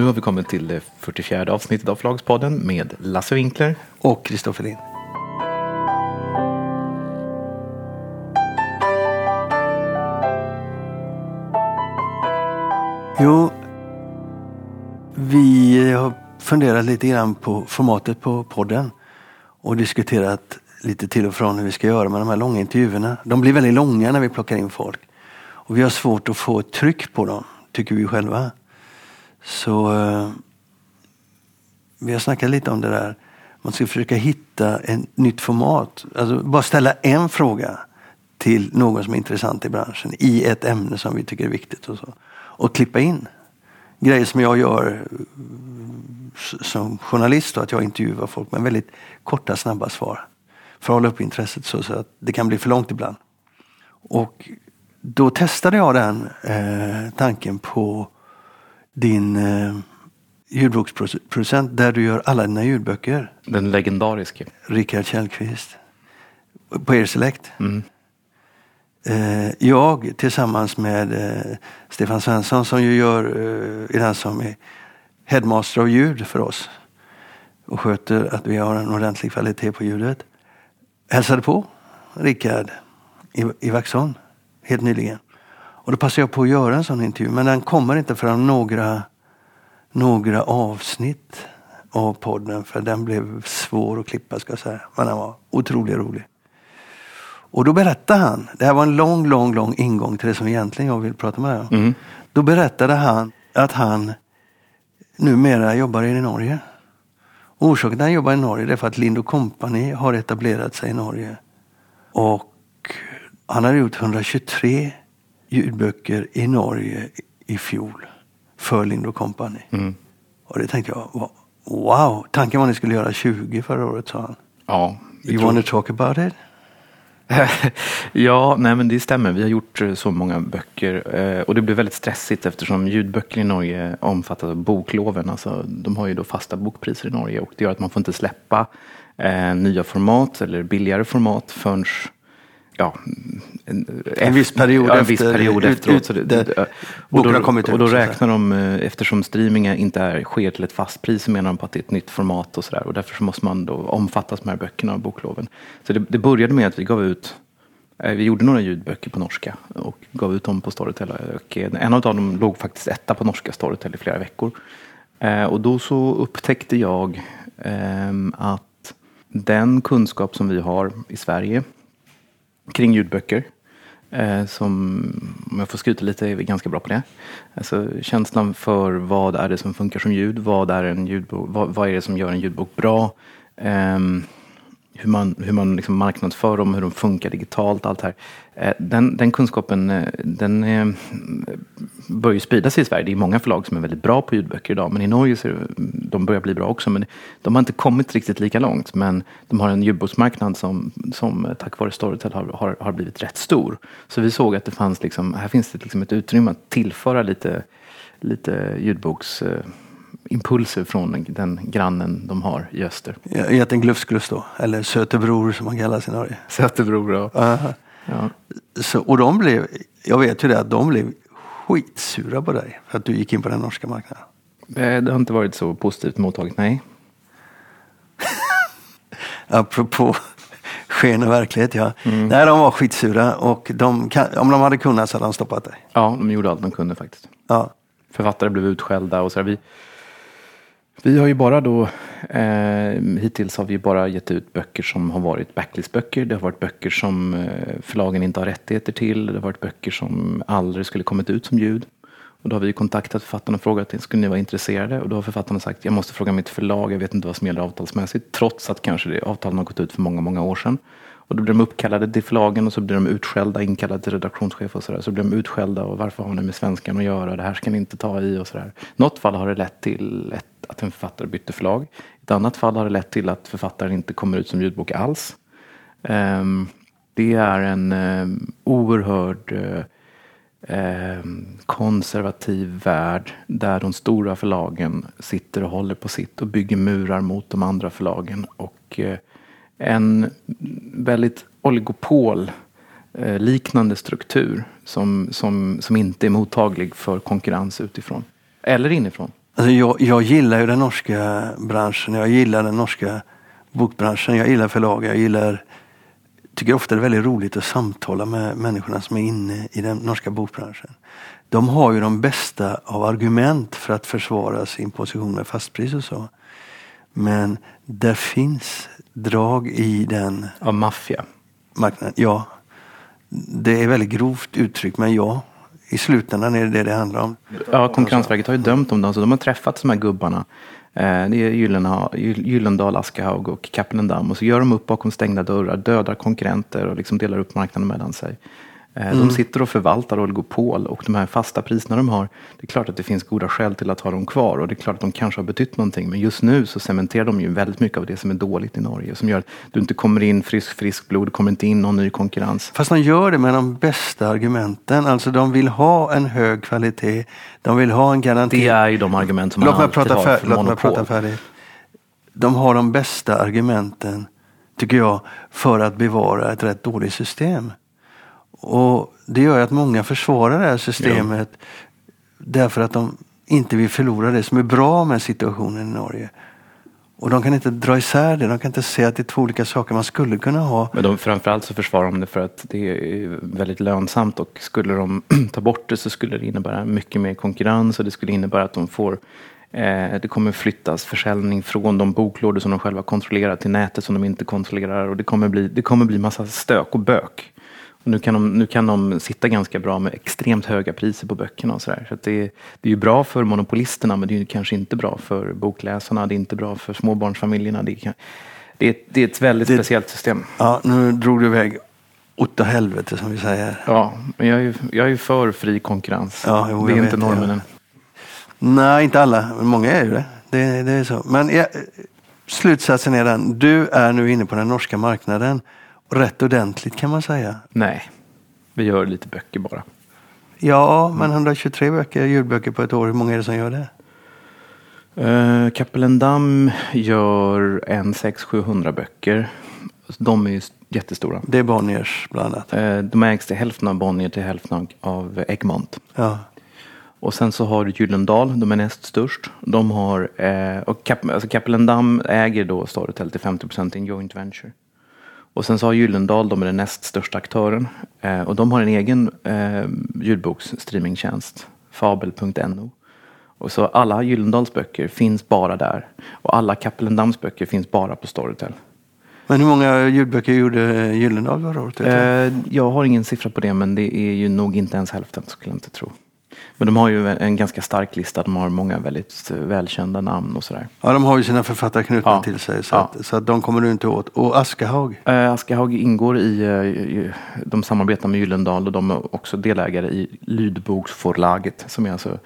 nu har vi kommit till det 44 avsnittet av Förlagspodden med Lasse Winkler. Och Kristoffer Lind. Jo, vi har funderat lite grann på formatet på podden och diskuterat lite till och från hur vi ska göra med de här långa intervjuerna. De blir väldigt långa när vi plockar in folk. Och vi har svårt att få ett tryck på dem, tycker vi själva. Så eh, vi har snackat lite om det där. Man ska försöka hitta ett nytt format. Alltså bara ställa en fråga till någon som är intressant i branschen i ett ämne som vi tycker är viktigt. Och, så. och klippa in grejer som jag gör eh, som journalist. Då, att jag intervjuar folk med väldigt korta, snabba svar. För att hålla upp intresset så, så att det kan bli för långt ibland. Och då testade jag den eh, tanken på din eh, ljudboksproducent där du gör alla dina ljudböcker. Den legendariske. Rickard Källqvist. På er Select. Mm. Eh, jag tillsammans med eh, Stefan Svensson som ju gör, eh, är den som är headmaster av ljud för oss och sköter att vi har en ordentlig kvalitet på ljudet. Hälsade på Rickard i, i Vaxholm helt nyligen. Och då passade jag på att göra en sån intervju men den kommer inte förrän några, några avsnitt av podden för den blev svår att klippa ska jag säga. Men den var otroligt rolig. Och då berättade han, det här var en lång, lång, lång ingång till det som egentligen jag vill prata med dig om. Mm. Då berättade han att han numera jobbar i Norge. Och orsaken till att han jobbar i Norge är för att Lind Company har etablerat sig i Norge. Och han har gjort 123 ljudböcker i Norge i fjol för Lind Company. Mm. Och det tänkte jag, wow, tanken var att ni skulle göra 20 förra året sa han. Ja. You tror... want to talk about it? ja, nej men det stämmer. Vi har gjort eh, så många böcker eh, och det blir väldigt stressigt eftersom ljudböcker i Norge omfattas av bokloven. Alltså, de har ju då fasta bokpriser i Norge och det gör att man får inte släppa eh, nya format eller billigare format förrän ja, en, en viss period, ja, en viss efter, period ut, efteråt. Så det, det, och, då, kommit och då räknar de, eftersom streaming inte är, sker till ett fast pris, så menar de på att det är ett nytt format och sådär. Och därför så måste man då omfattas med de här böckerna av bokloven. Så det, det började med att vi gav ut vi gjorde några ljudböcker på norska och gav ut dem på Storytel. Och en av dem låg faktiskt etta på norska Storytel i flera veckor. Och då så upptäckte jag att den kunskap som vi har i Sverige kring ljudböcker. Eh, som, om jag får skryta lite, är vi ganska bra på det. Alltså, känslan för vad är det som funkar som ljud? Vad är, en ljudbok, vad, vad är det som gör en ljudbok bra? Eh, hur man, hur man liksom marknadsför dem, hur de funkar digitalt, allt det här. Eh, den, den kunskapen eh, den eh, börjar ju sprida sig i Sverige. Det är många förlag som är väldigt bra på ljudböcker idag, men i Norge så de börjar bli bra också. Men de har inte kommit riktigt lika långt. Men de har en ljudboksmarknad som, som tack vare Storytel har, har, har blivit rätt stor. Så vi såg att det fanns liksom, här finns det liksom ett utrymme att tillföra lite, lite ljudboks impulser från den grannen de har i öster. Jätten Glufsglufs då, eller Sötebror som man kallas i Norge. Sötebror, ja. ja. Så, och de blev, jag vet ju det att de blev skitsura på dig för att du gick in på den norska marknaden. Det har inte varit så positivt mottaget, nej. Apropå sken och verklighet, ja. Mm. Nej, de var skitsura och de om de hade kunnat så hade de stoppat dig. Ja, de gjorde allt de kunde faktiskt. Ja. Författare blev utskällda och så. Vi, vi har ju bara då, eh, hittills har vi bara gett ut böcker som har varit backlistböcker. Det har varit böcker som eh, förlagen inte har rättigheter till. Det har varit böcker som aldrig skulle kommit ut som ljud. Och då har vi kontaktat författarna och frågat, skulle ni vara intresserade? Och då har författarna sagt, jag måste fråga mitt förlag, jag vet inte vad som gäller avtalsmässigt. Trots att kanske det avtalen har gått ut för många, många år sedan. Och då blir de uppkallade till förlagen och så blir de utskällda, inkallade till redaktionschef och sådär. Så blir de utskällda och varför har ni med svenskan att göra? Det här ska ni inte ta i och sådär. något fall har det lett till ett, att en författare bytte förlag. I ett annat fall har det lett till att författaren inte kommer ut som ljudbok alls. Ehm, det är en ehm, oerhörd eh, ehm, konservativ värld där de stora förlagen sitter och håller på sitt och bygger murar mot de andra förlagen. Och eh, en väldigt oligopol eh, liknande struktur som, som, som inte är mottaglig för konkurrens utifrån. Eller inifrån. Alltså jag, jag gillar ju den norska branschen. Jag gillar den norska bokbranschen. Jag gillar förlag. Jag gillar tycker ofta det är väldigt roligt att samtala med människorna som är inne i den norska bokbranschen. De har ju de bästa av argument för att försvara sin position med fastpris och så. Men det finns drag i den Av maffia. marknaden. Ja, det är väldigt grovt uttryckt men ja, i slutändan är det det det handlar om. Ja, Konkurrensverket har ju dömt dem. Så de har träffat de här gubbarna. Eh, det är Gyllendal, Askehaug och Kapellendam. Och så gör de upp bakom stängda dörrar, dödar konkurrenter och liksom delar upp marknaden mellan sig. Eh, De sitter och förvaltar oligopol och de här fasta priserna de har. Det är klart att det finns goda skäl till att ha dem kvar och det är klart att de kanske har betytt någonting. Men just nu så cementerar de ju väldigt mycket av det som är dåligt i Norge. Som gör att du inte kommer in frisk, frisk blod, kommer inte in någon ny konkurrens. Fast de gör det med de bästa argumenten. Alltså de vill ha en hög kvalitet. De vill ha en garanti. Det är ju de argument som man Låt mig, alltid prata, har fär- för låt mig prata färdigt. De har de bästa argumenten, tycker jag, för att bevara ett rätt dåligt system. Och Det gör att många försvarar det här systemet ja. därför att de inte vill förlora det som är bra med situationen i Norge. Och de kan inte dra isär det. De kan inte säga att det är två olika saker man skulle kunna ha. Men de, framförallt så försvarar de det för att det är väldigt lönsamt och skulle de ta bort det så skulle det innebära mycket mer konkurrens och det skulle innebära att de får eh, det kommer flyttas försäljning från de boklådor som de själva kontrollerar till nätet som de inte kontrollerar och det kommer bli, det kommer bli massa stök och bök. Nu, kan de, nu kan de sitta ganska bra med extremt höga priser på böckerna och sådär. Så att det, det är ju bra för monopolisterna men det är ju kanske inte bra för bokläsarna, det är inte bra för småbarnsfamiljerna. Det är, det är, det är ett väldigt Det- speciellt system. Ja, nu drog du iväg åt helvete som vi säger. Ja, men jag är ju, jag är ju för fri konkurrens. Ja, jo, det är inte normen. Nej, inte alla. Men många är ju det. Det, det är så. Men ja, slutsatsen är den. Du är nu inne på den norska marknaden. Rätt ordentligt kan man säga. Nej, vi gör lite böcker bara. Ja, men 123 böcker, ljudböcker på ett år. Hur många är det som gör det? Uh, Kapellendam gör en 600-700 böcker. De är ju jättestora. Det är Bonniers bland annat. Eh, de ägs till hälften av Bonnier till hälften av- Egmont. Ja. Och sen så har du Gyllendal, de är näst störst. De har, eh, och Kap, alltså Kapellendam äger då Storytel till 50% i en joint venture. Och sen så har Gyllendal, de är den näst största aktören. Eh, och de har en egen eh, ljudboksstreamingtjänst, fabel.no. Och så alla Gyllendals böcker finns bara där. Och alla Kapellendams böcker finns bara på Storytel. Men hur många ljudböcker gjorde Gyllendal förra året? Eh, jag har ingen siffra på det, men det är ju nog inte ens hälften skulle jag inte tro. Men de har ju en ganska stark lista. De har många väldigt välkända namn och sådär. Ja, de har ju sina författare knutna Ja. till sig. Så, Ja. att, så att de kommer du inte åt. Och Aschehoug. Eh, Aschehoug ingår i, eh, i- de samarbetar med Gyllendal och de är också delägare i Lydboksforlaget som är alltså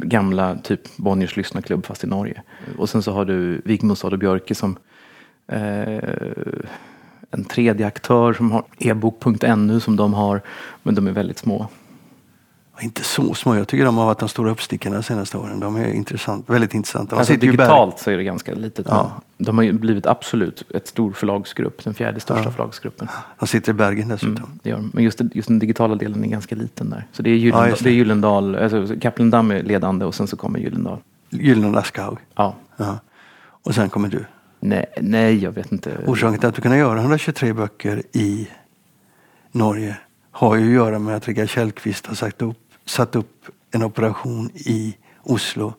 gamla typ Bonniers lyssnarklubb fast i Norge. Och sen så har du Vigmos och Björke som eh, en tredje aktör som har ebok.nu som de har men de är väldigt små. Inte så små. Jag tycker de har varit de stora uppstickarna de senaste åren. De är intressant, väldigt intressanta. Alltså digitalt så är det ganska litet. Ja. De har ju blivit absolut ett stor förlagsgrupp, den fjärde största Ja. förlagsgruppen. De sitter i Bergen dessutom. Mm, det gör de. Men just, just den digitala delen är ganska liten där. Så det är Gyllendal, Ja, det. det. är Gyllendal alltså Kapellendam är ledande och sen så kommer Gyllendal. Gyllendal Aschehoug. Ja. Ja. Och sen kommer du. Nej, nej, jag vet inte. Orsaken till att du kan göra 123 böcker i Norge har ju att göra med att Rickard Källqvist har sagt upp, satt upp en operation i Oslo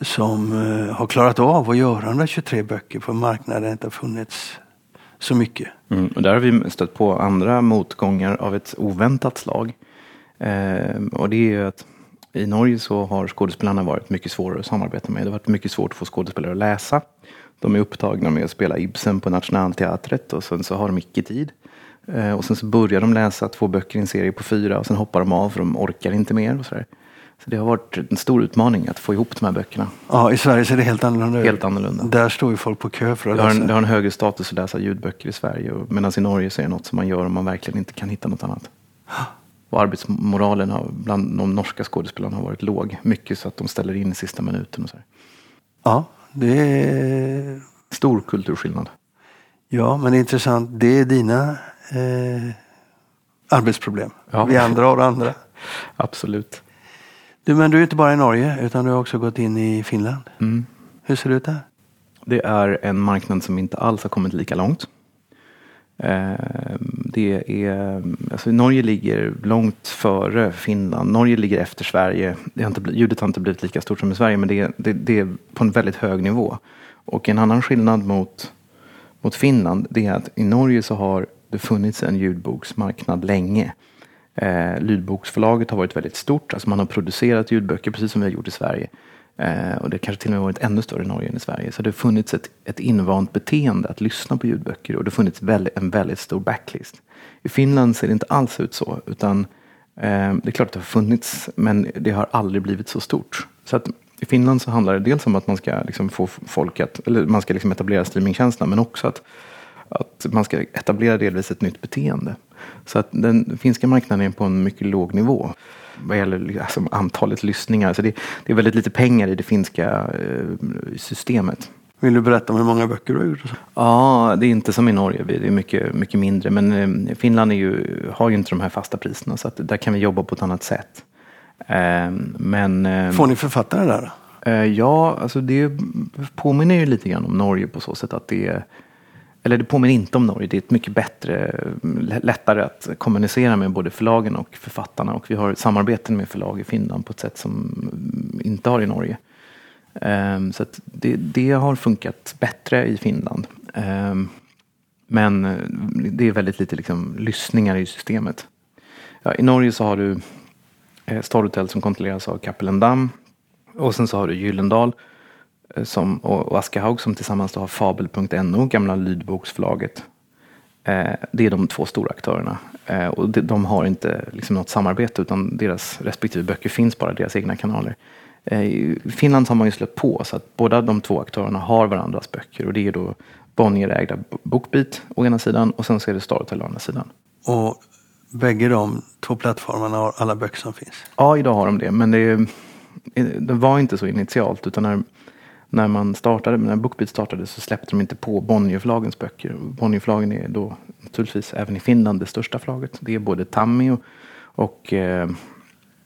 som eh, har klarat av att göra 123 böcker på en marknad där det inte har funnits så mycket. Mm, och där har vi stött på andra motgångar av ett oväntat slag. Eh, och det är ju att i Norge så har skådespelarna varit mycket svårare att samarbeta med. Det har varit mycket svårt att få skådespelare att läsa. De är upptagna med att spela Ibsen på Nationalteatret och sen så har de icke tid. Eh, och sen så börjar de läsa två böcker i en serie på fyra och sen hoppar de av för de orkar inte mer. Och så, där. så det har varit en stor utmaning att få ihop de här böckerna. Ja, I Sverige ser det helt annorlunda ut. Helt annorlunda. Där står ju folk på kö för att Det har, en, läsa. det har en högre status att läsa ljudböcker i Sverige medan i Norge så är det något som man gör om man verkligen inte kan hitta något annat. Och arbetsmoralen har, bland de norska skådespelarna har varit låg. Mycket så att de ställer in i sista minuten. Och så här. Ja, det är, Stor kulturskillnad. ja, men det är intressant. Det är dina eh, arbetsproblem. Ja. Vi andra har andra. Absolut. Du, men du är inte bara i Norge utan du har också gått in i Finland. Mm. Hur ser det ut där? Det är en marknad som inte alls har kommit lika långt. Eh, det är, alltså Norge ligger långt före Finland. Norge ligger efter Sverige. Det har inte, ljudet har inte blivit lika stort som i Sverige men det, det, det är på en väldigt hög nivå. Och en annan skillnad mot, mot Finland det är att i Norge så har det funnits en ljudboksmarknad länge. Eh, ljudboksförlaget har varit väldigt stort. Alltså man har producerat ljudböcker precis som vi har gjort i Sverige. Eh, och det kanske till och med varit ännu större i Norge än i Sverige. Så det har funnits ett, ett invant beteende att lyssna på ljudböcker och det har funnits väldigt, en väldigt stor backlist. I Finland ser det inte alls ut så. Utan eh, Det är klart att det har funnits men det har aldrig blivit så stort. Så att i Finland så handlar det dels om att man ska liksom få folk att, eller man ska liksom etablera streamingtjänsterna men också att, att man ska etablera delvis ett nytt beteende. Så att den finska marknaden är på en mycket låg nivå vad gäller alltså, antalet lyssningar. Så det, det, är väldigt lite pengar i det finska eh, systemet. Vill du berätta om hur många böcker du har gjort? Ja, det är inte som i Norge. Det är mycket, mycket mindre. Men eh, Finland är ju, har ju inte de här fasta priserna så att där kan vi jobba på ett annat sätt. Eh, men, eh, Får ni författare där? Eh, ja, alltså det påminner ju lite grann om Norge på så sätt att det är eller det påminner inte om Norge. Det är ett mycket bättre, lättare att kommunicera med både förlagen och författarna. Och vi har samarbeten med förlag i Finland på ett sätt som inte har i Norge. Um, så det, det, har funkat bättre i Finland. Ehm, men eh, det är väldigt lite liksom, lyssningar i systemet. Ja, I Norge så har du eh, som kontrolleras av Cappelen Och sen så har du Gyllendal som, och, Aschehoug som tillsammans då har Fabel.no, gamla lydboksförlaget. Eh, det är de två stora aktörerna. Eh, och de, de, har inte liksom något samarbete utan deras respektive böcker finns bara i deras egna kanaler. Eh, I Finland har man ju släppt på så att båda de två aktörerna har varandras böcker och det är då Bonnier-ägda Bookbeat å ena sidan och sen så är det Storytel å andra sidan. Och bägge de två plattformarna har alla böcker som finns? Ja, idag har de det. Men det, det var inte så initialt utan när när man startade, när Bookbeat startade så släppte de inte på Bonnierförlagens böcker. Bonnierförlagen är då naturligtvis även i Finland det största förlaget. Det är både Tammi och, och eh,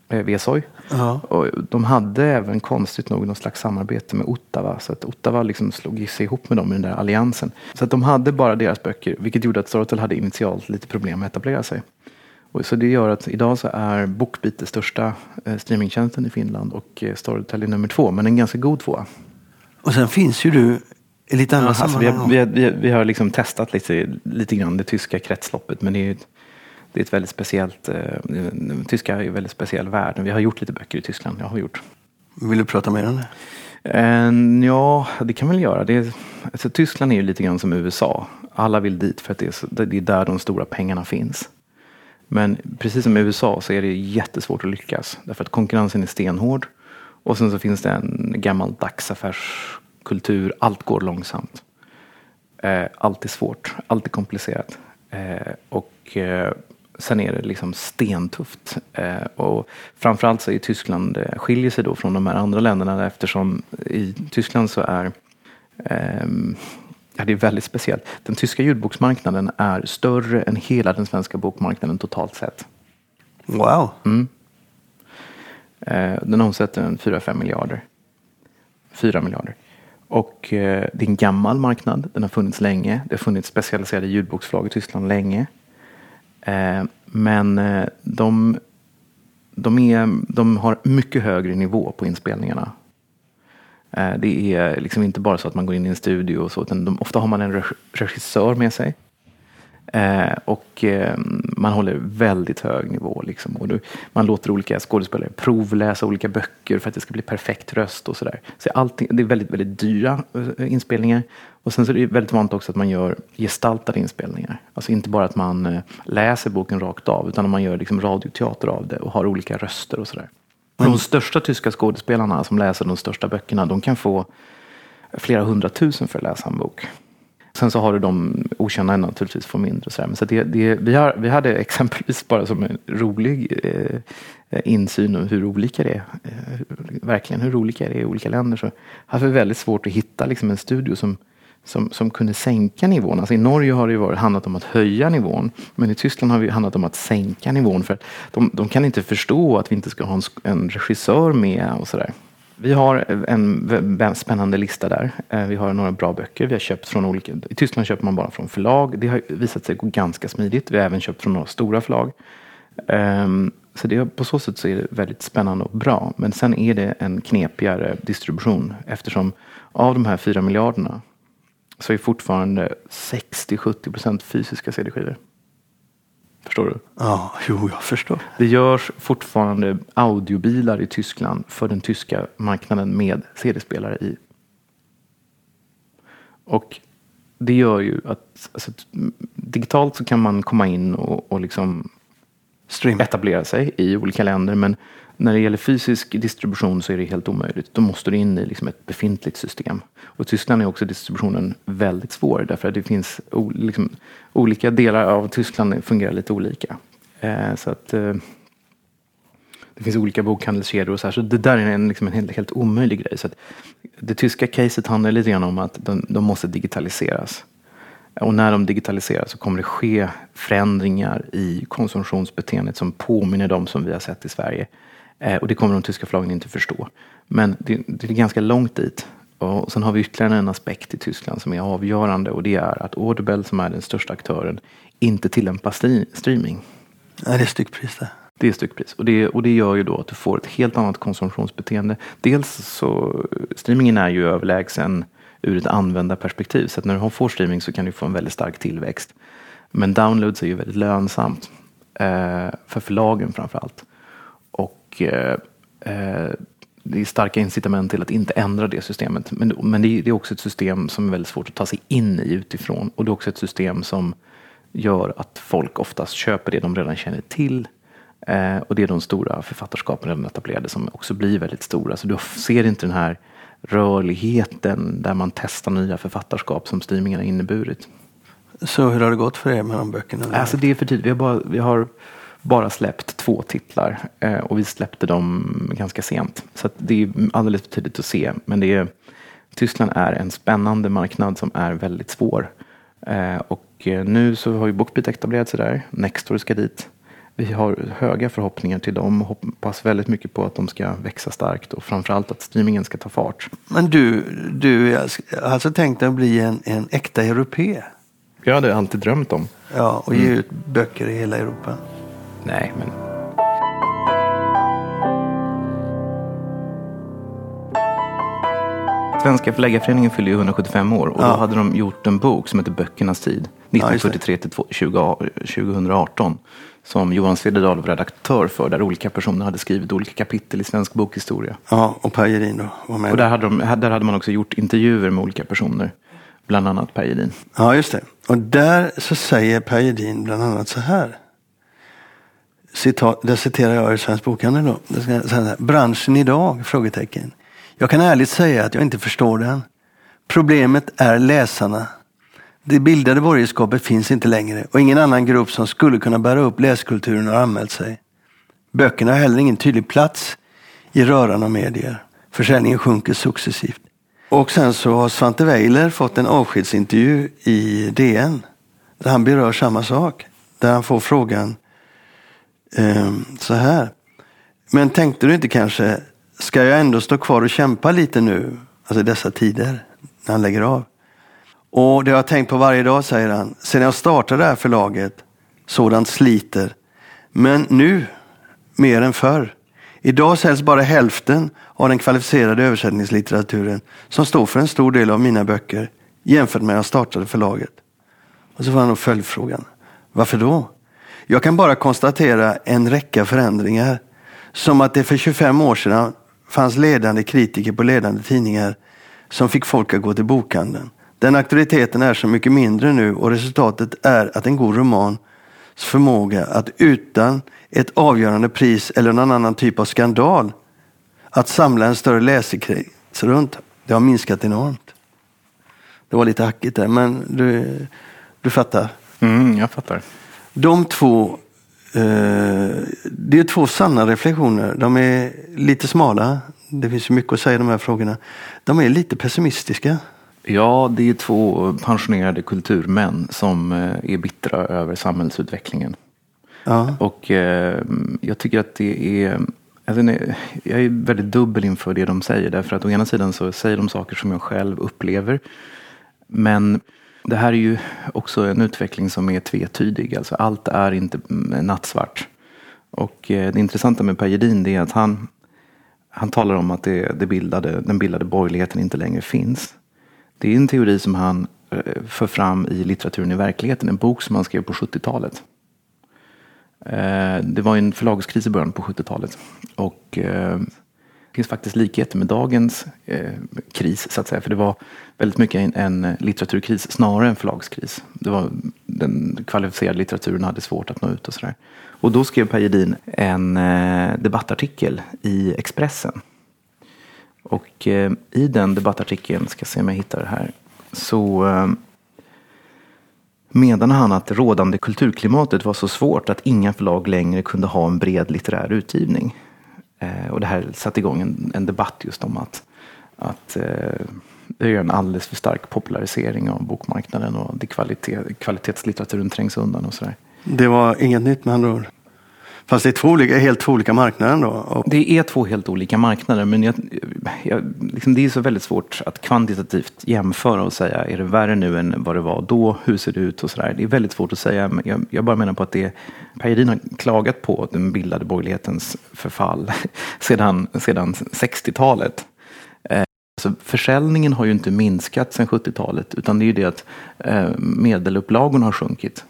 Vesoy. Uh-huh. Och de hade även konstigt nog något slags samarbete med Ottawa. Så att Ottawa liksom slog sig ihop med dem i den där alliansen. Så att de hade bara deras böcker, vilket gjorde att Storytel hade initialt lite problem med att etablera sig. Och så det gör att idag så är Bookbeat det största eh, streamingtjänsten i Finland och eh, Storytel är nummer två, men en ganska god tvåa. Och sen finns ju du i lite andra ja, alltså, vi, har, vi, har, vi, har, vi har liksom testat lite, lite grann det tyska kretsloppet men det är, det är ett väldigt speciellt, eh, tyska är en väldigt speciell värld. Vi har gjort lite böcker i Tyskland, jag har gjort. Vill du prata mer om det? Eh, ja, det kan väl göra. Det är, alltså, Tyskland är ju lite grann som USA. Alla vill dit för att det är, det är där de stora pengarna finns. Men precis som i USA så är det jättesvårt att lyckas. Därför att konkurrensen är stenhård. Och sen så finns det en gammal dagsaffärskultur. Allt går långsamt. Eh, allt är svårt, allt är komplicerat. Eh, och eh, sen är det liksom stentufft. Eh, och framförallt så är Tyskland eh, skiljer sig då från de här andra länderna eftersom i Tyskland så är ehm, Ja, det är väldigt speciellt. Den tyska ljudboksmarknaden är större än hela den svenska bokmarknaden totalt sett. Wow! Mm. Eh, den omsätter en 4-5 miljarder. 4 miljarder. Och eh, det är en gammal marknad. Den har funnits länge. Det har funnits specialiserade ljudboksförlag i Tyskland länge. Eh, men eh, de, de, är, de har mycket högre nivå på inspelningarna. Eh, det är liksom inte bara så att man går in i en studio och så, utan de, ofta har man en regissör med sig Eh, och ehm, man håller väldigt hög nivå. Liksom. Och du, man låter olika skådespelare provläsa olika böcker för att det ska bli perfekt röst och sådär. Så allting, det är väldigt, väldigt dyra eh, inspelningar. Och sen så är det väldigt vanligt också att man gör gestaltade inspelningar. Alltså inte bara att man eh, läser boken rakt av utan att man gör liksom radioteater av det och har olika röster och sådär. Mm. De största tyska skådespelarna som läser de största böckerna de kan få flera hundratusen för att läsa en bok. Sen så har du de okända naturligtvis får mindre. Så, så det, det, vi, har, vi hade exempelvis bara som en rolig eh, insyn om hur olika det är. Eh, verkligen hur olika det är i olika länder. Så hade vi väldigt svårt att hitta liksom, en studio som, som, som kunde sänka nivån. Alltså I Norge har det ju varit, handlat om att höja nivån. Men i Tyskland har det handlat om att sänka nivån. För att de, de kan inte förstå att vi inte ska ha en, en regissör med och sådär. Vi har en spännande lista där. Eh, vi har några bra böcker. Vi har köpt från olika, I Tyskland köper man bara från förlag. Det har visat sig gå ganska smidigt. Vi har även köpt från några stora förlag. Ehm, så det, på så sätt så är det väldigt spännande och bra. Men sen är det en knepigare distribution eftersom av de här fyra miljarderna så är fortfarande 60-70 procent fysiska CD-skivor. Förstår du? Ja, jo, jag förstår. Det görs fortfarande audiobilar i Tyskland för den tyska marknaden med CD-spelare i. Och det gör ju att alltså, digitalt så kan man komma in och, och liksom Stream. etablera sig i olika länder. Men när det gäller fysisk distribution så är det helt omöjligt. Då måste du in i liksom ett befintligt system. Och i Tyskland är också distributionen väldigt svår därför att det finns liksom, olika delar av Tyskland fungerar lite olika. Eh, så att eh, det finns olika bokhandelskedjor och så här. Så det där är en, liksom en helt, helt omöjlig grej. Så att det tyska caset handlar lite grann om att de, de måste digitaliseras. Och när de digitaliseras så kommer det ske förändringar i konsumtionsbeteendet som påminner dem som vi har sett i Sverige. Eh, och det kommer de tyska förlagen inte förstå. Men det, det är ganska långt dit. Och sen har vi ytterligare en aspekt i Tyskland som är avgörande och det är att Audible som är den största aktören inte tillämpar streaming. Ja, det är styckpris det. Det är styckpris och det, och det gör ju då att du får ett helt annat konsumtionsbeteende. Dels så streamingen är ju överlägsen ur ett användarperspektiv så att när du får streaming så kan du få en väldigt stark tillväxt. Men downloads är ju väldigt lönsamt eh, för förlagen framför allt. Och eh, eh, det är starka incitament till att inte ändra det systemet. Men, men det, är, det är också ett system som är väldigt svårt att ta sig in i utifrån. Och det är också ett system som gör att folk oftast köper det de redan känner till. Eh, och det är de stora författarskapen redan etablerade som också blir väldigt stora. Så du ser inte den här rörligheten där man testar nya författarskap som streamingen har inneburit. Så hur har det gått för er med de böckerna? Alltså det är för tidigt. Vi har bara, vi har bara släppt två titlar eh, och vi släppte dem ganska sent. Så det är alldeles för tidigt att se. Men det är, Tyskland är en spännande marknad som är väldigt svår. Eh, och eh, nu så har ju Bookbeat etablerat sig där. Nextory ska dit. Vi har höga förhoppningar till dem. Hoppas väldigt mycket på att de ska växa starkt och framförallt att streamingen ska ta fart. Men du, du har alltså tänkt att bli en, en äkta europé? Jag hade alltid drömt om. Ja, och ge mm. ut böcker i hela Europa. Nej, men... Svenska förläggarföreningen fyller ju 175 år och ja. då hade de gjort en bok som heter Böckernas tid. 1943 till 2018. Som Johan Cederdahl var redaktör för. Där olika personer hade skrivit olika kapitel i svensk bokhistoria. Ja, och Per Gedin då var med. Och där hade, de, där hade man också gjort intervjuer med olika personer. Bland annat Per Gedin. Ja, just det. Och där så säger Per Gedin bland annat så här citat, det citerar jag i Svensk Bokhandel då. Branschen idag? Frågetecken. Jag kan ärligt säga att jag inte förstår den. Problemet är läsarna. Det bildade borgerskapet finns inte längre och ingen annan grupp som skulle kunna bära upp läskulturen har anmält sig. Böckerna har heller ingen tydlig plats i röran av medier. Försäljningen sjunker successivt. Och sen så har Svante Weiler fått en avskedsintervju i DN där han berör samma sak. Där han får frågan eh, så här. Men tänkte du inte kanske, ska jag ändå stå kvar och kämpa lite nu, alltså i dessa tider, när han lägger av? Och det har jag tänkt på varje dag, säger han, Sedan jag startade det här förlaget. Sådant sliter. Men nu, mer än förr. Idag säljs bara hälften av den kvalificerade översättningslitteraturen som står för en stor del av mina böcker jämfört med när jag startade förlaget. Och så får han då följdfrågan. Varför då? Jag kan bara konstatera en räcka förändringar. Som att det för 25 år sedan fanns ledande kritiker på ledande tidningar som fick folk att gå till bokhandeln. Den auktoriteten är så mycket mindre nu och resultatet är att en god romans förmåga att utan ett avgörande pris eller någon annan typ av skandal att samla en större läsekrets runt, det har minskat enormt. Det var lite hackigt där, men du, du fattar? Mm, jag fattar. De två, eh, det är två sanna reflektioner. De är lite smala. Det finns mycket att säga i de här frågorna. De är lite pessimistiska. Ja, det är två pensionerade kulturmän som eh, är bittra över samhällsutvecklingen. Ja. Och eh, jag tycker att det är Alltså, nej, jag är väldigt dubbel inför det de säger. Därför att å ena sidan så säger de saker som jag själv upplever. Men det här är ju också en utveckling som är tvetydig. Alltså, allt är inte nattsvart. Och eh, det intressanta med Per Gedin är att han, han talar om att det, det bildade, den bildade borgerligheten inte längre finns. Det är en teori som han eh, för fram i Litteraturen i verkligheten, en bok som han skrev på 70-talet. Eh, det var en förlagskris i början på 70-talet. Och eh, det finns faktiskt likheter med dagens kris, så att säga. För det var väldigt mycket en, en litteraturkris snarare än förlagskris. Det var, den kvalificerade litteraturen hade svårt att nå ut och sådär. Och då skrev Per Gedin en debattartikel i Expressen. Och eh, i den debattartikeln, ska se om jag hittar det här, så eh, menade han att det rådande kulturklimatet var så svårt att inga förlag längre kunde ha en bred litterär utgivning. Eh, och det här satte igång en, en debatt just om att, att eh, det är en alldeles för stark popularisering av bokmarknaden och det kvalitet, kvalitetslitteraturen trängs undan och sådär. Det var inget nytt med andra ord? Fast det är två olika, helt två olika marknader då? Det är två helt olika marknader men jag, jag, liksom det är så väldigt svårt att kvantitativt jämföra och säga är det värre nu än vad det var då? Hur ser det ut? och sådär. Det är väldigt svårt att säga. Men jag, jag bara menar på att det Per Edin har klagat på den bildade borgerlighetens förfall sedan, sedan 60-talet. Alltså eh, försäljningen har ju inte minskat sedan 70-talet utan det är ju det att eh, medelupplagorna har sjunkit.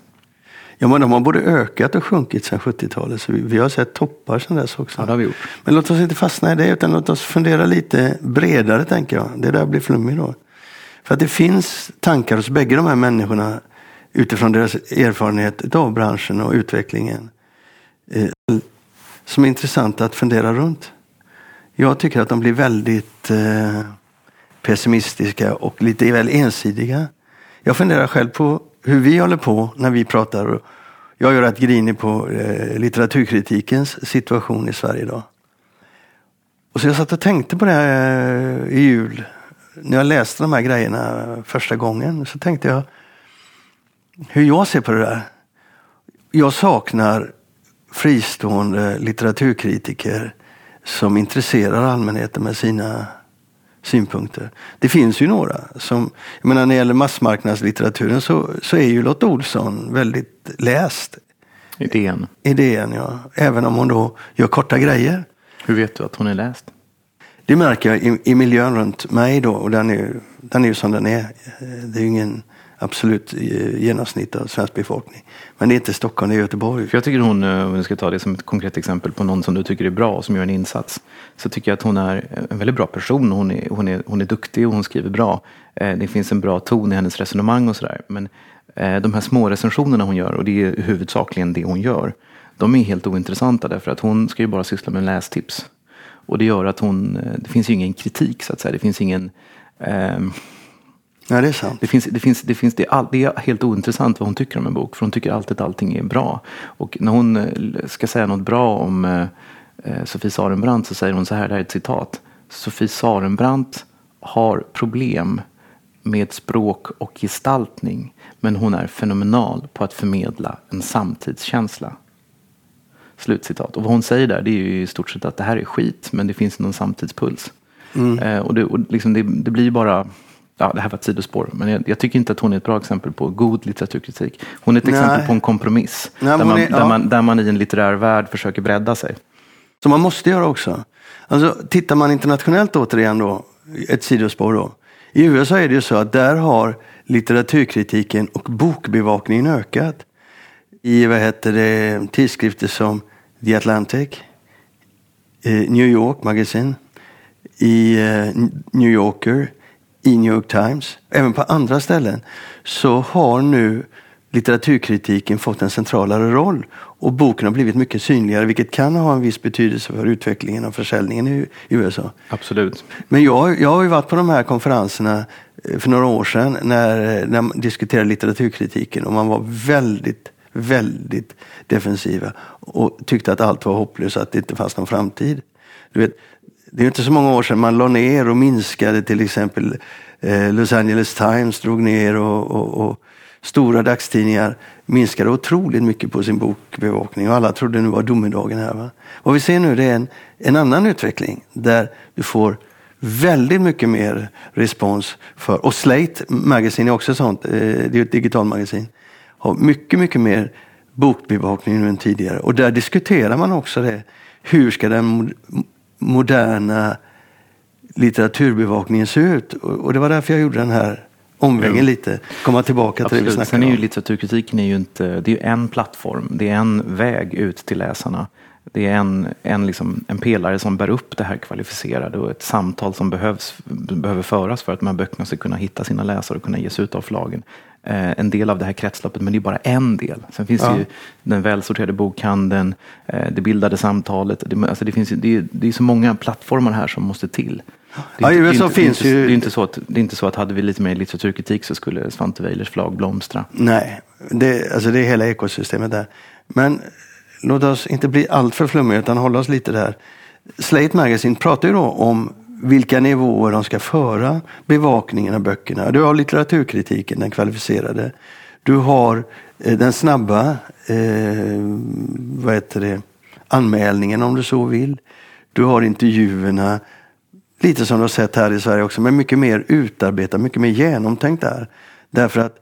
Ja, men de har både ökat och sjunkit sedan 70-talet. Så vi, vi, har sett toppar sedan dess också. Ja, det har vi gjort. Men låt oss inte fastna i det, utan låt oss fundera lite bredare, tänker jag. Det där blir flummigt då. För att det finns tankar hos bägge de här människorna utifrån deras erfarenhet av branschen och utvecklingen. Eh, som är intressanta att fundera runt. Jag tycker att de blir väldigt eh, pessimistiska och lite väl ensidiga. Jag funderar själv på hur vi håller på när vi pratar. Jag är rätt grinig på eh, litteraturkritikens situation i Sverige idag. Och så jag satt och tänkte på det här eh, i jul. När jag läste de här grejerna första gången så tänkte jag hur jag ser på det där. Jag saknar fristående litteraturkritiker som intresserar allmänheten med sina synpunkter. Det finns ju några. Som, jag menar, när det gäller massmarknadslitteraturen så, så är ju Lotta Olsson väldigt läst. Idén. Idén, ja. Även om hon då gör korta grejer. Hur vet du att hon är läst? Det märker jag i, i miljön runt mig då. Och den är, den är ju som den är. Det är ju ingen absolut eh, genomsnitt av svensk befolkning. Men det är inte Stockholm, det är Göteborg. För jag tycker hon, eh, om vi ska ta det som ett konkret exempel på någon som du tycker är bra och som gör en insats. Så tycker jag att hon är en väldigt bra person. Hon är, hon är, hon är duktig och hon skriver bra. Eh, det finns en bra ton i hennes resonemang och sådär. Men de här små recensionerna hon gör, och det är huvudsakligen det hon gör. De är helt ointressanta därför att hon ska ju bara syssla med lästips. Och det gör att hon, det finns ju ingen kritik så att säga. Det finns ingen eh, Ja, det är sant. Det, finns, det, finns, det, finns, det, all, det är helt ointressant vad hon tycker om en bok. För hon tycker alltid att allting är bra. Och när hon eh, ska säga något bra om eh, eh, Sofie Sarenbrant så säger hon så här, det här är ett citat. Sofie Sarenbrant har problem med språk och gestaltning. Men hon är fenomenal på att förmedla en samtidskänsla. Slutcitat. Och vad hon säger där det är ju i stort sett att det här är skit men det finns någon samtidspuls. Mm. Eh, och det, och liksom det, det blir bara ja, det här var ett sidospår, men jag, jag, tycker inte att hon är ett bra exempel på god litteraturkritik. Hon är ett Nej. exempel på en kompromiss. Nej, där, man, är, ja. där, man, där man i en litterär värld försöker bredda sig. Som man måste göra också. Alltså, tittar man internationellt återigen då, ett sidospår då. I USA är det ju så att där har litteraturkritiken och bokbevakningen ökat. I vad heter det, tidskrifter som The Atlantic, eh, New York Magazine, i eh, New Yorker, i New York Times, även på andra ställen, så har nu litteraturkritiken fått en centralare roll och boken har blivit mycket synligare vilket kan ha en viss betydelse för utvecklingen av försäljningen i USA. Absolut. Men jag, jag har ju varit på de här konferenserna eh, för några år sedan när, när man diskuterade litteraturkritiken och man var väldigt, väldigt defensiva och tyckte att allt var hopplöst, att det inte fanns någon framtid. Du vet, det är inte så många år sedan man la ner och minskade till exempel Eh, Los Angeles Times drog ner och, och, och stora dagstidningar minskade otroligt mycket på sin bokbevakning och alla trodde nu var domedagen här. Va? Vad vi ser nu det är en, en annan utveckling där du får väldigt mycket mer respons för, och Slate Magazine är också sånt, eh, det är ett digitalmagasin, har mycket, mycket mer bokbevakning nu än tidigare. Och där diskuterar man också det. Hur ska den moderna litteraturbevakningen se ut? Och det var därför jag gjorde den här omvägen lite. Komma tillbaka Absolut. till det vi snackade Sen är ju litteraturkritiken är ju inte, det är ju en plattform, det är en väg ut till läsarna. Det är en, en, liksom, en pelare som bär upp det här kvalificerade och ett samtal som behövs, behöver föras för att de här böckerna ska kunna hitta sina läsare och kunna ges ut av förlagen. Eh, en del av det här kretsloppet, men det är bara en del. Sen finns ja. ju den välsorterade bokhandeln, eh, det bildade samtalet. Det, alltså det, finns, det, är, det är så många plattformar här som måste till. Det är, ja, inte, det, finns det, ju... det, är inte så att, det är inte så att hade vi lite mer litteraturkritik så skulle Svante Weilers förlag blomstra. Nej, det, alltså det är hela ekosystemet där. Men låt oss inte bli alltför flummiga utan hålla oss lite där. Slate Magazine pratar ju då om vilka nivåer de ska föra bevakningen av böckerna. Du har litteraturkritiken, den kvalificerade. Du har eh, den snabba eh, vad heter det, anmälningen om du så vill. Du har intervjuerna, lite som du har sett här i Sverige också, men mycket mer utarbetat, mycket mer genomtänkt där. Därför att,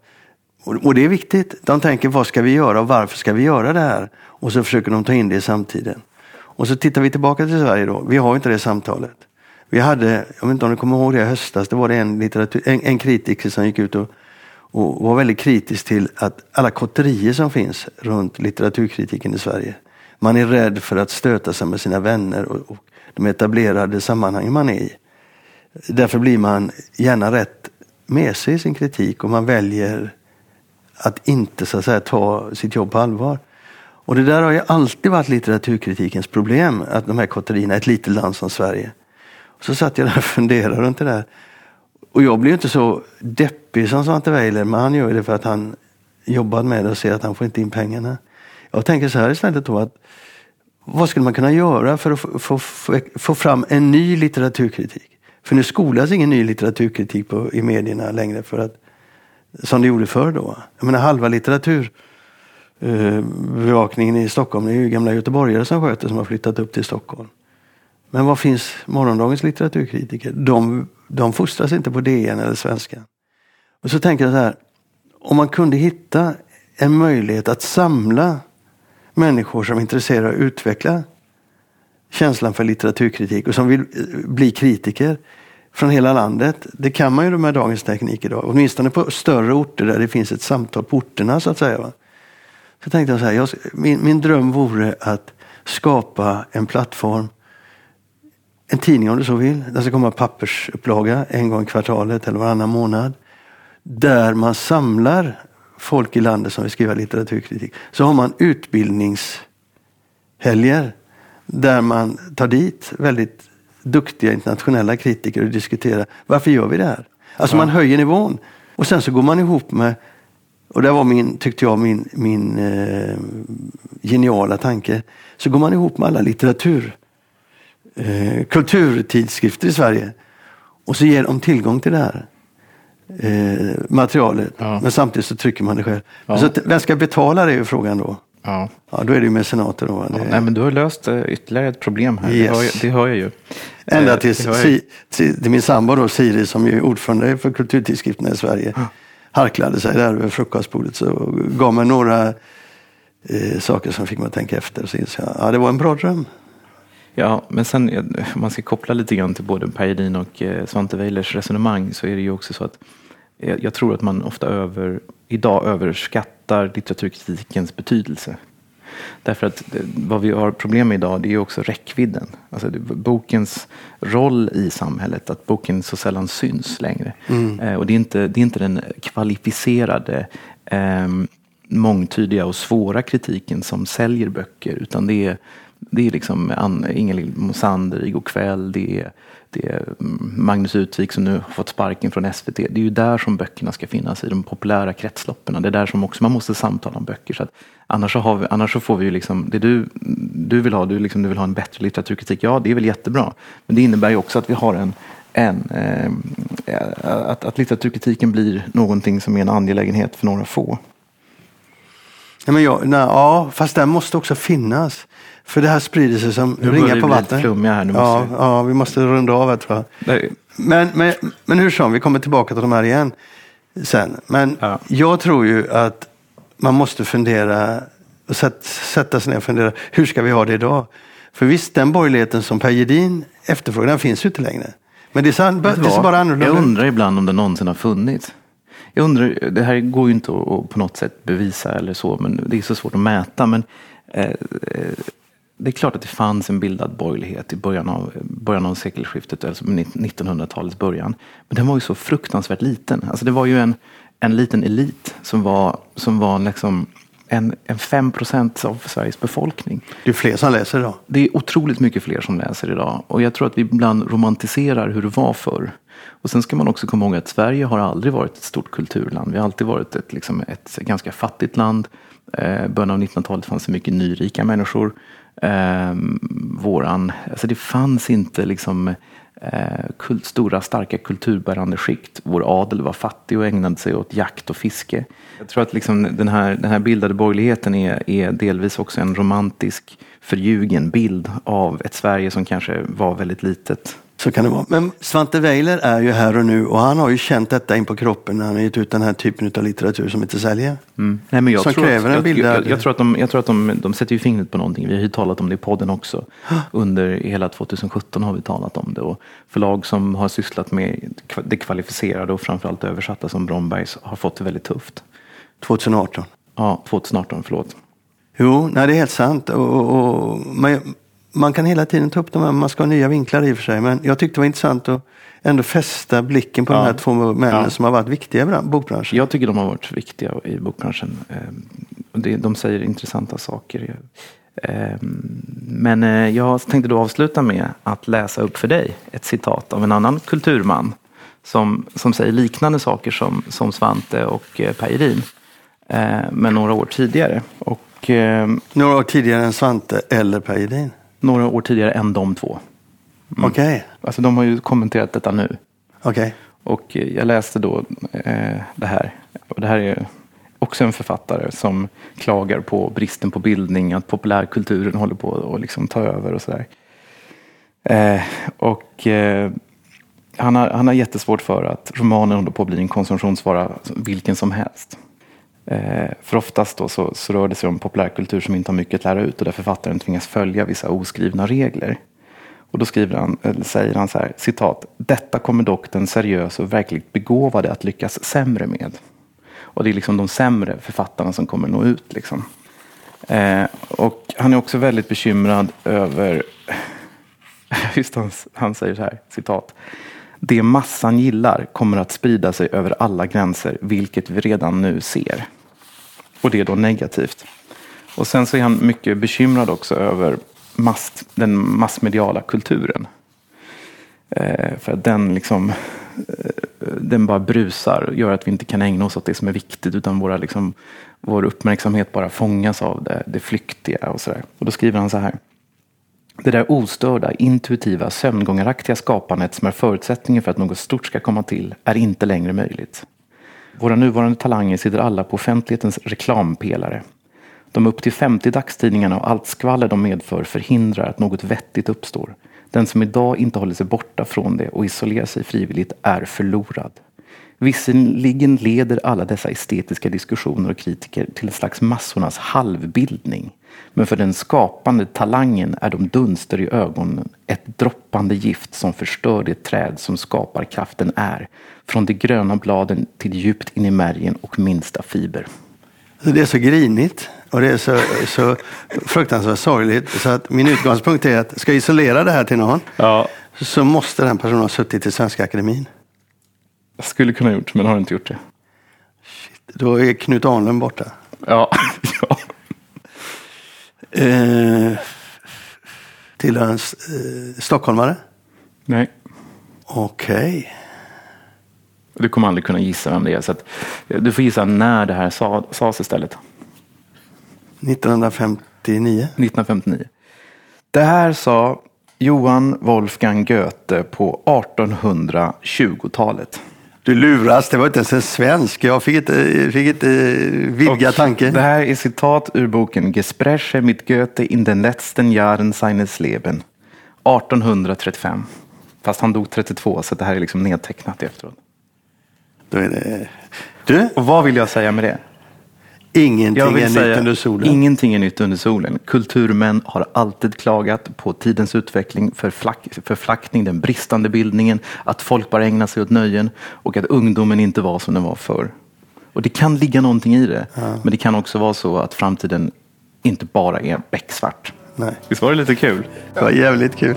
och det är viktigt, de tänker vad ska vi göra och varför ska vi göra det här? Och så försöker de ta in det i samtiden. Och så tittar vi tillbaka till Sverige då, vi har inte det samtalet. Vi hade, jag vet inte om du kommer ihåg det i höstas, det var det en, litteratur, en, en kritiker som gick ut och, och var väldigt kritisk till att alla kotterier som finns runt litteraturkritiken i Sverige. Man är rädd för att stöta sig med sina vänner och, och de etablerade sammanhang man är i. Därför blir man gärna rätt med sig i sin kritik och man väljer att inte så att säga, ta sitt jobb på allvar. Och det där har ju alltid varit litteraturkritikens problem, att de här kotterierna, ett litet land som Sverige, så satt jag där och funderade runt det där. Och jag blir inte så deppig som Svante Weiler, men han gör det för att han jobbar med det och ser att han får inte in pengarna. Jag tänker så här istället då att vad skulle man kunna göra för att få, få, få, få fram en ny litteraturkritik? För nu skolas ingen ny litteraturkritik på, i medierna längre för att, som det gjorde förr då. Jag menar halva litteraturbevakningen eh, i Stockholm det är ju gamla göteborgare som sköter som har flyttat upp till Stockholm. Men var finns morgondagens litteraturkritiker? De, de fostras inte på DN eller Svenska. Och så tänker jag så här, om man kunde hitta en möjlighet att samla människor som är intresserade av att utveckla känslan för litteraturkritik och som vill eh, bli kritiker från hela landet. Det kan man ju med dagens teknik idag. Åtminstone på större orter där det finns ett samtal på orterna så att säga. Så tänkte jag så här, jag, min, min dröm vore att skapa en plattform en tidning om du så vill. Det ska komma pappersupplaga en gång i kvartalet eller varannan månad. Där man samlar folk i landet som vill skriva litteraturkritik. Så har man utbildningshelger där man tar dit väldigt duktiga internationella kritiker och diskuterar varför gör vi det här? Alltså ja. man höjer nivån. Och sen så går man ihop med, och det var min, tyckte jag, min, min eh, geniala tanke. Så går man ihop med alla litteratur eh, kulturtidskrifter i Sverige. Och så ger de tillgång till det här eh, materialet. Ja. Men samtidigt så trycker man det själv. Ja. Så vem ska betala det är ju frågan då. Ja. ja, då är det ju mecenater då. Ja, nej, men du har löst uh, ytterligare ett problem här. Yes. Det, hör jag, det hör jag ju. Ända eh, tills si, till min sambo då, Siri som är ordförande för kulturtidskrifterna i Sverige ja. harklade sig där över frukostbordet så gav mig några eh, saker som fick mig att tänka efter. Så insåg jag, ja det var en bra dröm. Ja, men sen om man ska koppla lite grann till både Per Edin och eh, Svante Weilers resonemang så är det ju också så att eh, jag tror att man ofta över, idag överskattar litteraturkritikens betydelse. Därför att eh, vad vi har problem med idag det är ju också räckvidden. Alltså bokens roll i samhället, att boken så sällan syns längre. Mm. Och det är, inte, det är inte den kvalificerade eh, mångtydiga och svåra kritiken som säljer böcker utan det är det är liksom Ingelill Mosander i kväll. Det är, det är mm, Magnus Utvik som nu har fått sparken från SVT. Det är ju där som böckerna ska finnas, i de populära kretsloppen. Det är där som också man måste samtala om böcker. Så att annars, så har vi, annars så får vi ju liksom, det du, du vill ha, du, liksom, du vill ha en bättre litteraturkritik. Ja, det är väl jättebra. Men det innebär ju också att vi har en en eh, eh att, att litteraturkritiken blir någonting som är en angelägenhet för några få. Ja, men jag, nej, ja, fast den måste också finnas. För det här sprider sig som Nu ringar på vatten. flummiga här, nu ja, måste vi- ja, vi måste runda av här tror jag. Nej, Men, men, men hur som, vi kommer tillbaka till de här igen sen. Men Ja. jag tror ju att man måste fundera, och sätt, sätta sig ner och fundera, hur ska vi ha det idag? För visst, den borgerligheten som Per Gedin efterfrågar, den finns ju inte längre. Men det ser, det ser bara annorlunda Jag ut. undrar ibland om det någonsin har funnits. Jag undrar, det här går ju inte att, på något sätt bevisa eller så, men det är så svårt att mäta. Men eh, eh, det är klart att det fanns en bildad borgerlighet i början av, början av sekelskiftet, alltså 1900-talets början. Men den var ju så fruktansvärt liten. Alltså det var ju en, en liten elit som var, som var liksom en, en 5 procent av Sveriges befolkning. Det är fler som läser idag. Det är otroligt mycket fler som läser idag och jag tror att vi ibland romantiserar hur det var förr. Och sen ska man också komma ihåg att Sverige har aldrig varit ett stort kulturland. Vi har alltid varit ett, liksom ett ganska fattigt land. Eh, början av 1900-talet fanns det mycket nyrika människor. Eh, våran, alltså det fanns inte liksom eh, kult, stora starka kulturbärande skikt. Vår adel var fattig och ägnade sig åt jakt och fiske. Jag tror att liksom den, här, den här bildade borgerligheten är, är delvis också en romantisk förljugen bild av ett Sverige som kanske var väldigt litet. Så kan det vara. Men Svante Weiler är ju här och nu och han har ju känt detta in på kroppen när han har gett ut den här typen av litteratur som inte säljer. Nej, men jag Som tror kräver att, en bildad- Jag, jag, jag tror att, de, jag tror att de, de sätter ju fingret på någonting. Vi har ju talat om det i podden också. Under hela 2017 har vi talat om det. Och förlag som har sysslat med det kvalificerade och framförallt översatta som Brombergs har fått det väldigt tufft. 2018. Ja, 2018, förlåt. Jo, nej, det är helt sant. Och, och, och, man, man kan hela tiden ta upp de här, man ska ha nya vinklar i och för sig. Men jag tyckte det var intressant att ändå fästa blicken på Ja. de här två männen Ja. som har varit viktiga i bran- bokbranschen. Jag tycker de har varit viktiga i bokbranschen. Eh, de säger intressanta saker. Eh, Men eh, jag tänkte då avsluta med att läsa upp för dig ett citat av en annan kulturman som, som säger liknande saker som, som Svante och. Eh, Men några år tidigare. Och Några år tidigare än Svante eller Per Edin. Några år tidigare än de två. Okej, Alltså de har ju kommenterat detta nu. okej. Och eh, jag läste då eh, det här. Och det här är också en författare som klagar på bristen på bildning, att populärkulturen håller på att liksom ta över och sådär. Eh, och eh, han, har, han har jättesvårt för att romanen håller på att bli en konsumtionsvara vilken som helst. Eh, för oftast då så, så rör det sig om populärkultur som inte har mycket att lära ut och där författaren tvingas följa vissa oskrivna regler. Och då skriver han, eller säger han så här, citat, detta kommer dock den seriösa och verkligt begåvade att lyckas sämre med. Och det är liksom de sämre författarna som kommer nå ut. Liksom. Eh, och han är också väldigt bekymrad över, just han, han säger så här, citat, det massan gillar kommer att sprida sig över alla gränser, vilket vi redan nu ser. Och det är då negativt. Och sen så är han mycket bekymrad också över mass, den massmediala kulturen. Eh, för att den liksom eh, den bara brusar och gör att vi inte kan ägna oss åt det som är viktigt utan våra, liksom, vår uppmärksamhet bara fångas av det, det flyktiga och sådär. Och då skriver han så här. Det där ostörda, intuitiva, sömngångaraktiga skapandet som är förutsättningen för att något stort ska komma till är inte längre möjligt. Våra nuvarande talanger sitter alla på offentlighetens reklampelare. De upp till 50 dagstidningarna och allt skvaller de medför förhindrar att något vettigt uppstår. Den som idag inte håller sig borta från det och isolerar sig frivilligt är förlorad. Visserligen leder alla dessa estetiska diskussioner och kritiker till en slags massornas halvbildning. Men för den skapande talangen är de dunster i ögonen ett droppande gift som förstör det träd som skapar kraften är. Från de gröna bladen till djupt in i märgen och minsta fiber. Så det är så grinigt och det är så, så fruktansvärt sorgligt. Så att min utgångspunkt är att ska jag isolera det här till någon Ja, så måste den personen ha suttit i Svenska Akademin. jag skulle kunna gjort men har inte gjort det. Då är Knut Arnlund borta. Ja. Eh, till en eh, stockholmare. Nej. Okej. Du kommer aldrig kunna gissa vem det är. Så att, eh, du får gissa när det här sa, sades istället. 1959. 1959. Det här sa Johan Wolfgang Goethe på 1820-talet. Du luras, det var inte ens en svensk. Jag fick inte, fick inte vidga Och tanken. Det här är citat ur boken Gespräche mit Goethe in den letzten Jahren seines Leben. 1835. Fast han dog 32 så det här är liksom nedtecknat efteråt. Då är det... Du, Och vad vill jag säga med det? Ingenting Jag vill är säga, nytt under solen. ingenting är nytt under solen. Kulturmän har alltid klagat på tidens utveckling, förflack, förflackning, den bristande bildningen, att folk bara ägnar sig åt nöjen och att ungdomen inte var som den var förr. Och det kan ligga någonting i det, men det kan också vara så att framtiden inte bara är becksvart. Nej. Visst var det lite kul? Det var jävligt kul.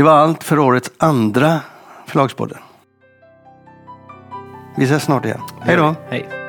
Det var allt för årets andra Förlagspodden. Vi ses snart igen. Hej då! Hej.